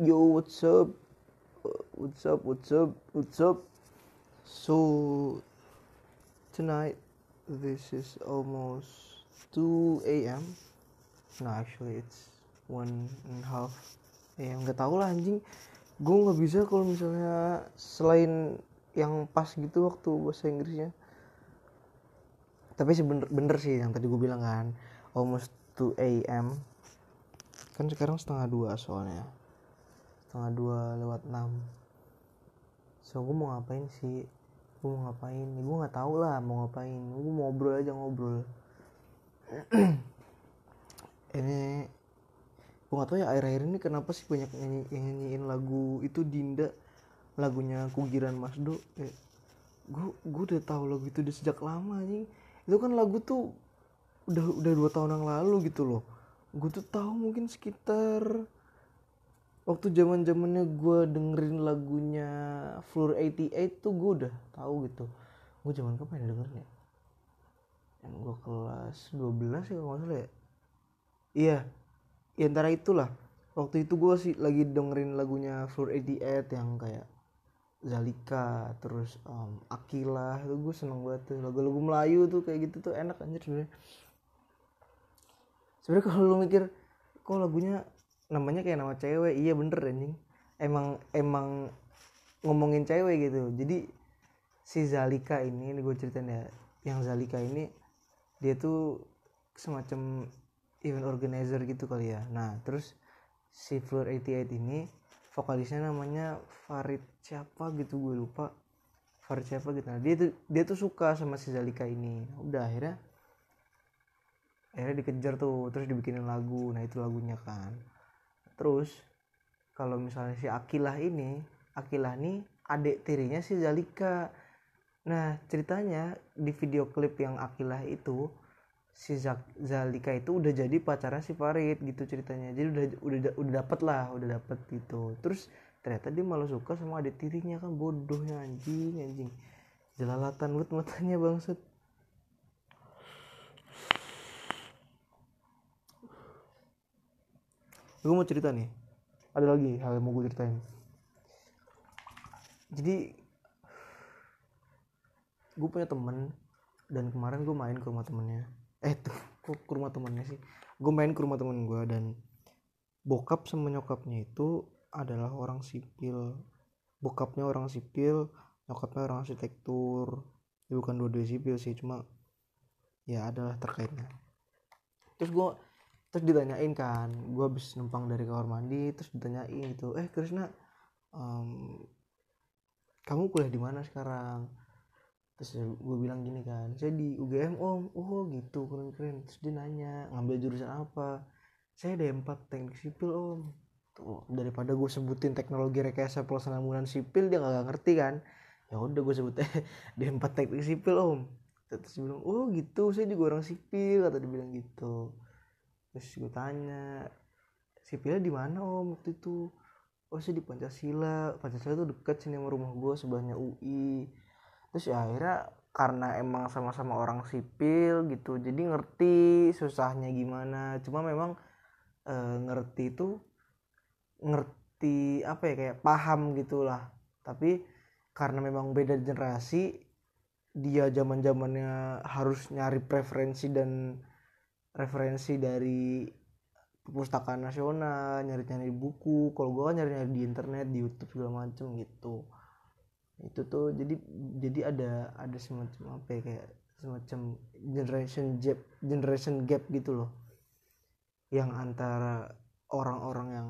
Yo, what's up? Uh, What's up? What's up? What's up? So tonight, this is almost 2 a.m. No, actually it's one and a half a.m. Gak tau lah anjing. Gue nggak bisa kalau misalnya selain yang pas gitu waktu bahasa Inggrisnya. Tapi sih bener, bener sih yang tadi gue bilang kan, almost 2 a.m. Kan sekarang setengah dua soalnya setengah dua lewat enam. So gue mau ngapain sih? Gue mau ngapain? Ya, gue nggak tahu lah mau ngapain. Gue mau ngobrol aja ngobrol. Ini gue nggak tahu ya akhir-akhir ini kenapa sih banyak nyanyi yang nyanyiin lagu itu Dinda lagunya Kugiran Masdo. Eh, gue gue udah tahu lagu itu udah sejak lama nih itu kan lagu tuh udah udah dua tahun yang lalu gitu loh. Gue tuh tahu mungkin sekitar waktu zaman zamannya gue dengerin lagunya Floor 88 tuh gue udah tahu gitu. Gue zaman kapan dengerin ya? Yang gue kelas 12 ya kalau salah ya? Iya. Ya antara itulah. Waktu itu gue sih lagi dengerin lagunya Floor 88 yang kayak Zalika terus um, Akila itu gue seneng banget tuh. Lagu-lagu Melayu tuh kayak gitu tuh enak anjir sebenarnya sebenarnya kalau lu mikir kok lagunya namanya kayak nama cewek. Iya bener anjing. Emang emang ngomongin cewek gitu. Jadi si Zalika ini ini gue ceritain ya yang Zalika ini dia tuh semacam event organizer gitu kali ya. Nah terus si Floor 88 ini vokalisnya namanya Farid siapa gitu gue lupa. Farid siapa gitu. Nah dia tuh dia tuh suka sama si Zalika ini. Udah akhirnya akhirnya dikejar tuh terus dibikinin lagu. Nah itu lagunya kan terus kalau misalnya si Akilah ini Akilah nih adik tirinya si Zalika. Nah ceritanya di video klip yang Akilah itu si Zalika itu udah jadi pacarnya si Farid gitu ceritanya. Jadi udah udah udah dapet lah udah dapet gitu. Terus ternyata dia malah suka sama adik tirinya kan bodohnya anjing anjing. Jelalatan buat matanya bangsat gue mau cerita nih. Ada lagi hal yang mau gue ceritain. Jadi gue punya temen dan kemarin gue main ke rumah temennya. Eh tuh kok ke rumah temennya sih? Gue main ke rumah temen gue dan bokap sama nyokapnya itu adalah orang sipil. Bokapnya orang sipil nyokapnya orang arsitektur. Ya, bukan dua-dua sipil sih cuma ya adalah terkaitnya. Terus gue terus ditanyain kan gue habis numpang dari kamar mandi terus ditanyain gitu eh Krisna em, kamu kuliah di mana sekarang? Terus gue bilang gini kan saya di UGM om. Oh gitu keren keren terus dia nanya ngambil jurusan apa? Saya D4 teknik sipil om. Tuh daripada gue sebutin teknologi rekayasa pelaksanaan sipil dia nggak ngerti kan? Ya udah gue sebut D4 teknik sipil om. Terus bilang oh gitu saya juga orang sipil kata dia bilang gitu terus gue tanya sipilnya di mana om waktu itu? Oh saya di Pancasila. Pancasila tuh deket sini sama rumah gue sebelahnya UI terus ya akhirnya karena emang sama-sama orang sipil gitu jadi ngerti susahnya gimana. Cuma memang e, ngerti itu ngerti apa ya kayak paham gitulah. Tapi karena memang beda generasi dia zaman zamannya harus nyari preferensi dan referensi dari perpustakaan nasional nyari nyari buku. Kalau gue kan nyari nyari di internet di YouTube segala macem gitu. Itu tuh jadi jadi ada ada semacam apa ya kayak semacam generation gap generation gap gitu loh. Yang antara orang-orang yang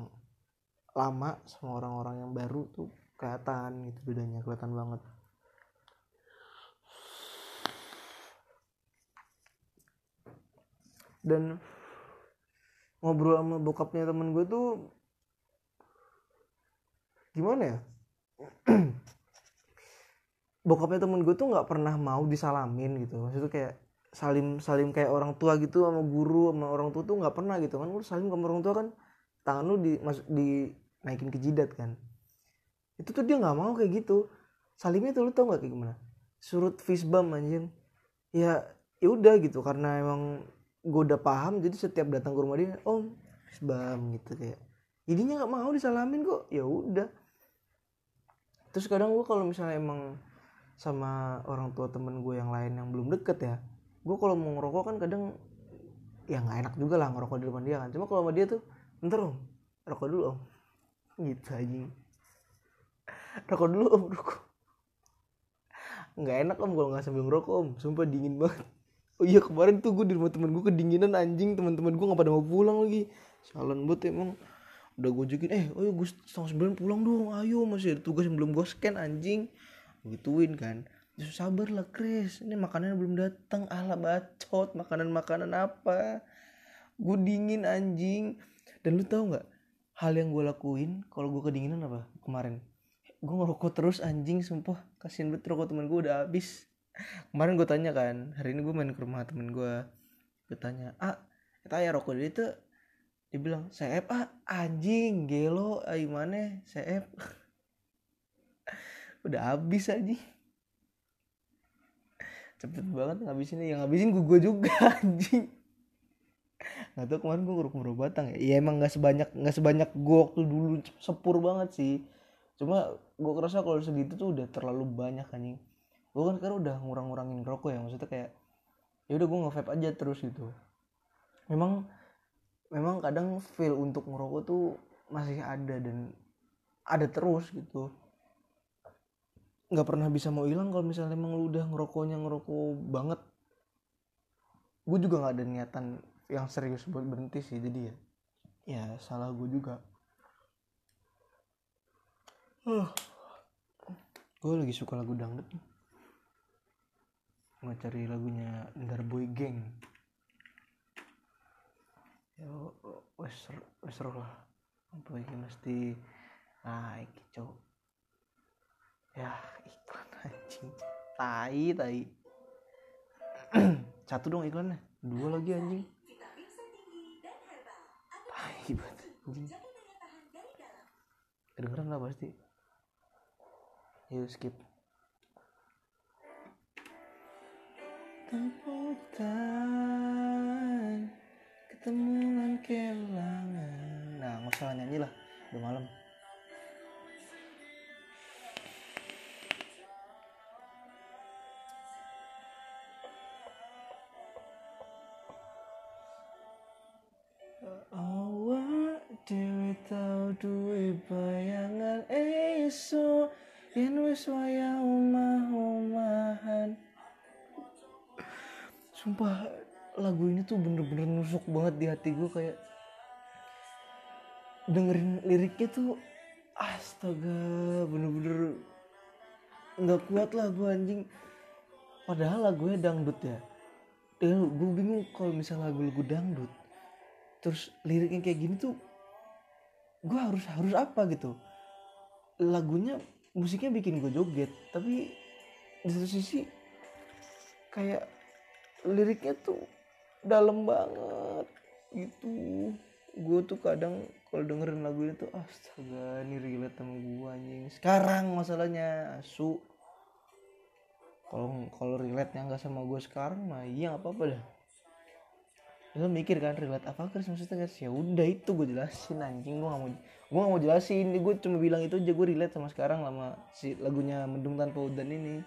lama sama orang-orang yang baru tuh kelihatan gitu bedanya kelihatan banget dan ngobrol sama bokapnya temen gue tuh gimana ya? Bokapnya temen gue tuh nggak pernah mau disalamin gitu. Maksudnya kayak salim salim kayak orang tua gitu sama guru sama orang tua tuh nggak pernah gitu kan. Lu salim sama orang tua kan tangan lu di mas, di naikin ke jidat kan. Itu tuh dia nggak mau kayak gitu. Salimnya tuh lu tau nggak kayak gimana? Surut fist bump anjing. Ya ya udah gitu karena emang gue udah paham jadi setiap datang ke rumah dia om bump gitu kayak. Ininya nggak mau disalamin kok ya udah. Terus kadang gue kalau misalnya emang sama orang tua temen gue yang lain yang belum deket ya gue kalau mau ngerokok kan kadang ya nggak enak juga lah ngerokok di depan dia kan. Cuma kalau sama dia tuh bentar om rokok dulu om. Gitu aja rokok dulu om rokok. Nggak enak om kalau nggak sambil ngerokok om. Sumpah dingin banget oh iya kemarin tuh gue di rumah temen gue kedinginan anjing. Teman-teman gue nggak pada mau pulang lagi. Salon buat emang. Udah gue jokin eh oh iya gue setengah sembilan pulang dong. Ayo masih ada tugas yang belum gue scan anjing. Gituin kan. Terus sabar lah Chris. Ini makanan belum datang ala bacot. Makanan makanan apa? Gue dingin anjing. Dan lu tau nggak hal yang gue lakuin kalau gue kedinginan apa kemarin? Gue ngerokok terus anjing sumpah. Kasian banget rokok temen gue udah habis kemarin gue tanya kan hari ini gue main ke rumah temen gue gue tanya ah ya rokok dia tuh dia bilang saya ah anjing gelo ayo mana saya udah habis aja cepet banget ngabisinnya. Yang ngabisin gue juga anjing. Nggak tau kemarin gue ngerokok batang ya. Ya emang nggak sebanyak nggak sebanyak gue waktu dulu. Sepur banget sih. Cuma gue kerasa kalau segitu tuh udah terlalu banyak anjing gue kan sekarang udah ngurang-ngurangin rokok ya maksudnya kayak ya udah gue nge vape aja terus gitu. Memang memang kadang feel untuk ngerokok tuh masih ada dan ada terus gitu. Nggak pernah bisa mau hilang kalau misalnya emang lu udah ngerokoknya ngerokok banget. Gue juga nggak ada niatan yang serius buat berhenti sih jadi ya ya salah gue juga. Uh. gue lagi suka lagu dangdut mau cari lagunya Boy Gang. Ya wes wes lah. Apa ini mesti naik cowok. Ya iklan anjing. Tai tai. Satu dong iklannya. Dua lagi anjing. Tai banget anjing. Kedengeran lah pasti. Yuk skip temputan ketemuan kelangan nah nggak usah nyanyi lah udah malam. Awak dewi tau duwe bayangan esok Yen wis sumpah lagu ini tuh bener-bener nusuk banget di hati gue kayak dengerin liriknya tuh astaga bener-bener nggak kuat lah gue anjing. Padahal lagunya dangdut ya. Eh, gue bingung kalau misalnya lagu-lagu dangdut terus liriknya kayak gini tuh gue harus harus apa gitu? Lagunya musiknya bikin gue joget tapi di satu sisi kayak liriknya tuh dalam banget gitu. Gue tuh kadang kalau dengerin lagu itu astaga ini relate sama gue anjing. Sekarang masalahnya asu. Kalau kalau relate nya nggak sama gue sekarang mah iya apa apa dah. Lo mikir kan relate apa Chris? Maksudnya guys ya udah itu gue jelasin anjing. Gue gak mau gue gak mau jelasin. Gue cuma bilang itu aja gue relate sama sekarang lama si lagunya mendung tanpa udan ini.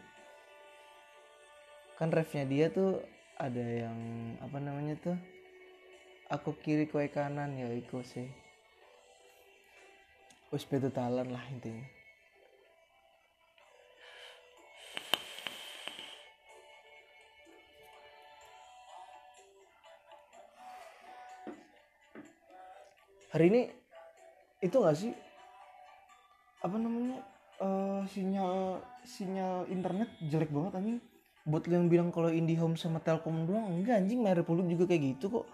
Kan refnya dia tuh ada yang apa namanya tuh? Aku kiri kue kanan ya ikut sih. Wes talan lah intinya. Hari ini itu gak sih? Apa namanya? Uh, sinyal sinyal internet jelek banget anjing buat yang bilang kalau IndiHome sama Telkom doang enggak anjing. My Republic juga kayak gitu kok.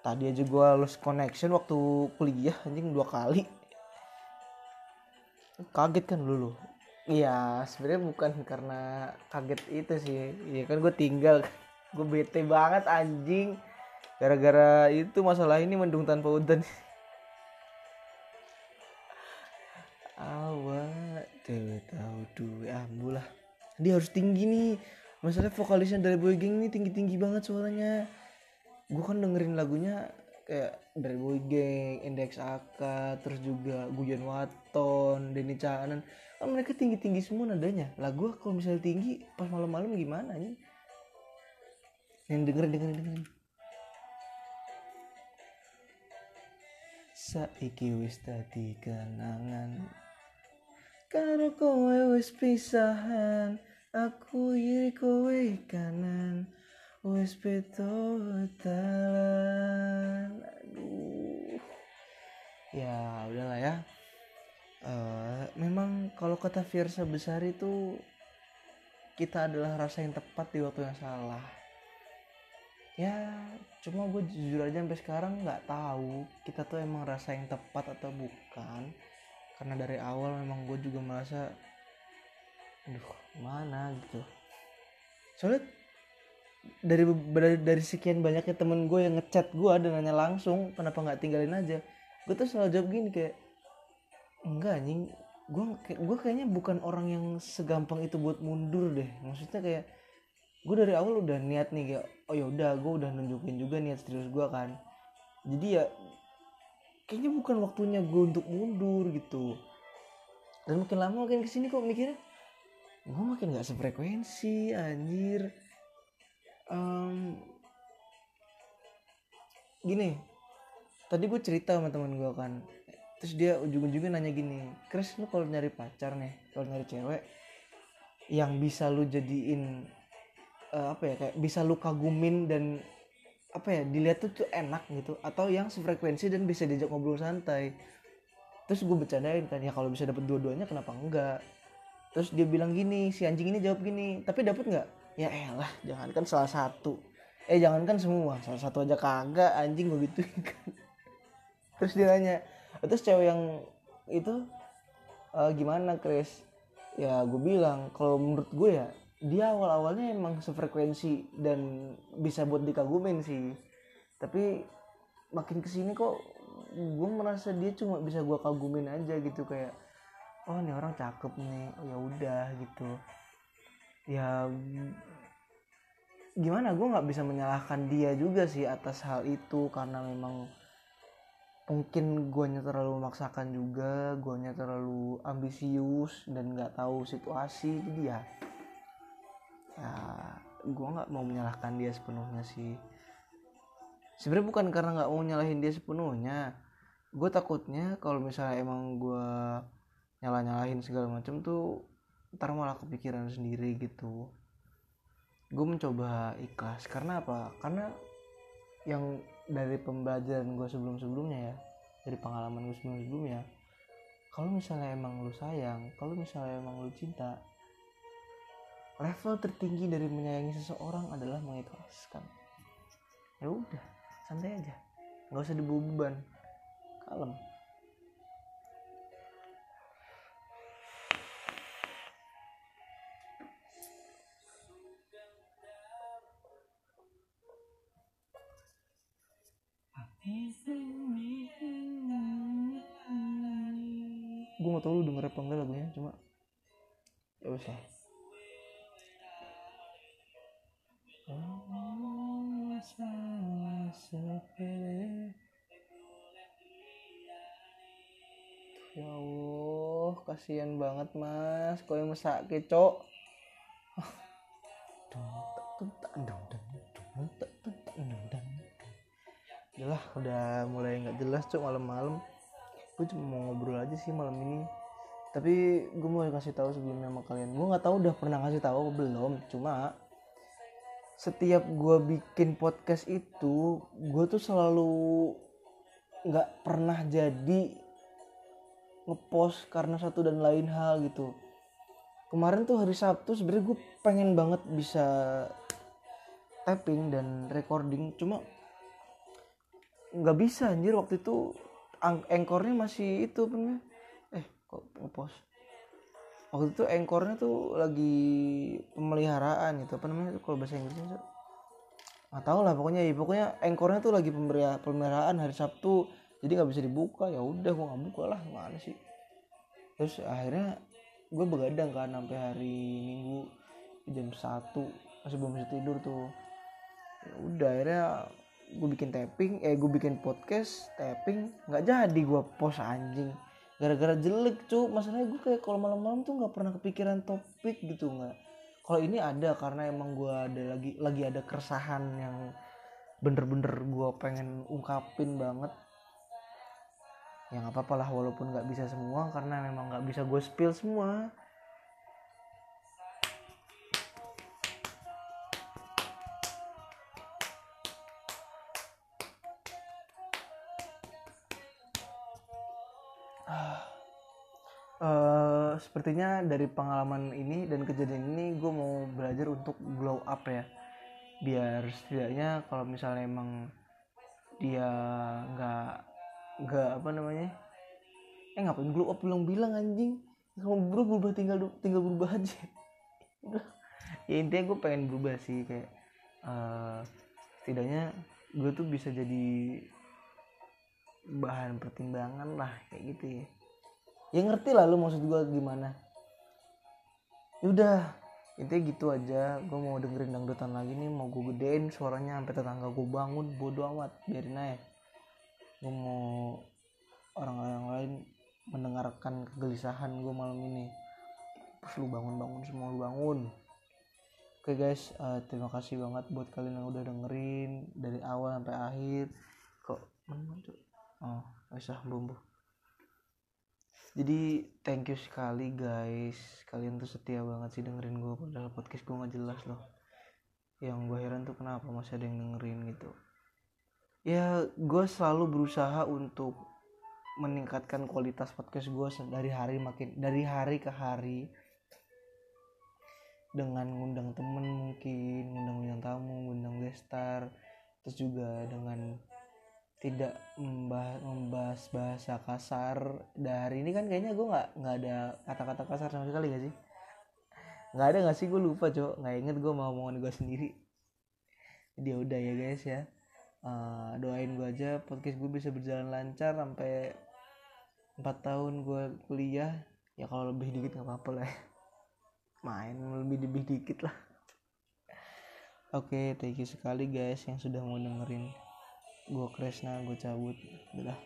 Tadi aja gue lost connection waktu kuliah anjing dua kali. Kaget kan dulu iya sebenarnya bukan karena kaget itu sih. Ya kan gue tinggal gue bete banget anjing. Gara-gara itu masalah ini mendung tanpa udan. Awak tahu tuh ambulah. Dia harus tinggi nih masalah vokalisnya dari boy gang ini tinggi tinggi banget suaranya. Gue kan dengerin lagunya kayak dari boy gang index AK terus juga Guyon Waton Denny Cahanan kan mereka tinggi tinggi semua nadanya. Lah kalau misalnya tinggi pas malam-malam gimana nih yang dengerin dengerin dengerin. Saiki wis dadi kenangan. Karo kowe wis pisahan aku iri kowe kanan wis beto talan aduh. Ya udahlah ya. Uh, memang kalau kata Fiersa besar itu kita adalah rasa yang tepat di waktu yang salah. Ya cuma gue jujur aja sampai sekarang nggak tahu kita tuh emang rasa yang tepat atau bukan. Karena dari awal memang gue juga merasa aduh mana gitu. Soalnya dari dari, dari sekian banyaknya temen gue yang ngechat gue dan nanya langsung kenapa nggak tinggalin aja? Gue tuh selalu jawab gini kayak enggak anjing. Gue gue kayaknya bukan orang yang segampang itu buat mundur deh. Maksudnya kayak gue dari awal udah niat nih kayak oh ya udah gue udah nunjukin juga niat serius gue kan. Jadi ya kayaknya bukan waktunya gue untuk mundur gitu. Dan makin lama makin ke sini kok mikirnya gue makin gak sefrekuensi anjir. Um, gini tadi gue cerita sama teman gue kan. Terus dia ujung-ujungnya nanya gini Chris lu kalau nyari pacar nih kalau nyari cewek yang bisa lu jadiin uh, apa ya kayak bisa lu kagumin dan apa ya dilihat tuh tuh enak gitu atau yang sefrekuensi dan bisa diajak ngobrol santai. Terus gue bercandain kan ya kalau bisa dapet dua-duanya kenapa enggak terus dia bilang gini si anjing ini jawab gini tapi dapet nggak? Ya elah jangankan salah satu. Eh jangankan semua salah satu aja kagak anjing gue gitu. Terus dia nanya terus cewek yang itu uh, gimana Chris? Ya gue bilang kalau menurut gue ya dia awal awalnya emang sefrekuensi dan bisa buat dikagumin sih. Tapi makin ke sini kok gue merasa dia cuma bisa gue kagumin aja gitu kayak oh ini orang cakep nih oh ya udah gitu. Ya gimana gue nggak bisa menyalahkan dia juga sih atas hal itu karena memang mungkin guanya terlalu memaksakan juga guanya terlalu ambisius dan nggak tahu situasi jadi ya ya gue nggak mau menyalahkan dia sepenuhnya sih. Sebenarnya bukan karena nggak mau nyalahin dia sepenuhnya gue takutnya kalau misalnya emang gue nyalah nyalahin segala macam tuh ntar malah kepikiran sendiri gitu. Gue mencoba ikhlas karena apa? Karena yang dari pembelajaran gue sebelum sebelumnya ya dari pengalaman gue sebelum sebelumnya kalau misalnya emang lu sayang kalau misalnya emang lu cinta level tertinggi dari menyayangi seseorang adalah mengikhlaskan. Ya udah santai aja. Nggak usah beban. Kalem gue gak tau lu denger apa enggak lagunya cuma ya usah ya Allah kasihan banget mas. Kau yang masak kecok Yalah udah mulai nggak jelas cok malam-malam. Gue cuma mau ngobrol aja sih malam ini. Tapi gue mau kasih tahu sebelumnya sama kalian. Gue nggak tahu udah pernah kasih tahu belum cuma setiap gue bikin podcast itu gue tuh selalu nggak pernah jadi ngepost karena satu dan lain hal gitu. Kemarin tuh hari Sabtu sebenarnya gue pengen banget bisa tapping dan recording cuma nggak bisa anjir. Waktu itu engkornya masih itu punya eh kok ngepost? Waktu itu engkornya tuh lagi pemeliharaan gitu. Apa namanya kalau bahasa Inggrisnya nggak tahu lah pokoknya ya. Pokoknya engkornya tuh lagi pemeliharaan hari Sabtu. Jadi nggak bisa dibuka. Ya udah gua nggak buka lah. Mana sih? Terus akhirnya gue begadang kan sampai hari Minggu jam satu. Masih belum bisa tidur tuh. Ya udah akhirnya gue bikin tapping eh gue bikin podcast tapping nggak jadi gue post anjing. Gara-gara jelek cu. Masalahnya gue kayak kalau malam-malam tuh nggak pernah kepikiran topik gitu nggak. Kalau ini ada karena emang gue ada lagi lagi ada keresahan yang bener-bener gue pengen ungkapin banget. Yang apa apa lah walaupun nggak bisa semua karena memang nggak bisa gue spill semua sepertinya dari pengalaman ini dan kejadian ini gue mau belajar untuk glow up ya. Biar setidaknya kalau misalnya emang dia nggak nggak apa namanya eh ngapain glow up bilang-bilang anjing? Kalau berubah berubah tinggal tinggal berubah aja. Ya intinya gue pengen berubah sih kayak uh, setidaknya gue tuh bisa jadi bahan pertimbangan lah kayak gitu ya ya ngerti lah lu maksud gue gimana. Ya udah intinya gitu aja. Gue mau dengerin dangdutan lagi nih mau gue gedein suaranya sampai tetangga gue bangun bodo amat biarin aja. Gue mau orang-orang lain mendengarkan kegelisahan gue malam ini. Pas lu bangun-bangun semua lu bangun. Oke okay guys uh, terima kasih banget buat kalian yang udah dengerin dari awal sampai akhir. Kok mana oh bisa bumbu jadi thank you sekali guys. Kalian tuh setia banget sih dengerin gue padahal podcast gue nggak jelas loh. Yang gue heran tuh kenapa masih ada yang dengerin gitu. Ya gue selalu berusaha untuk meningkatkan kualitas podcast gue dari hari makin dari hari ke hari. Dengan ngundang temen mungkin ngundang undang tamu ngundang gestar terus juga dengan tidak membahas, bahasa kasar dari ini kan kayaknya gue nggak nggak ada kata-kata kasar sama sekali gak sih? Nggak ada nggak sih? Gue lupa cok. Nggak inget gue mau ngomongin gue sendiri. Jadi ya udah ya guys ya. Uh, doain gue aja podcast gue bisa berjalan lancar sampai empat tahun gue kuliah. Ya kalau lebih dikit nggak apa-apa lah. Main lebih lebih dikit lah. Oke okay, thank you sekali guys yang sudah mau dengerin gue Kresna gue cabut. Udah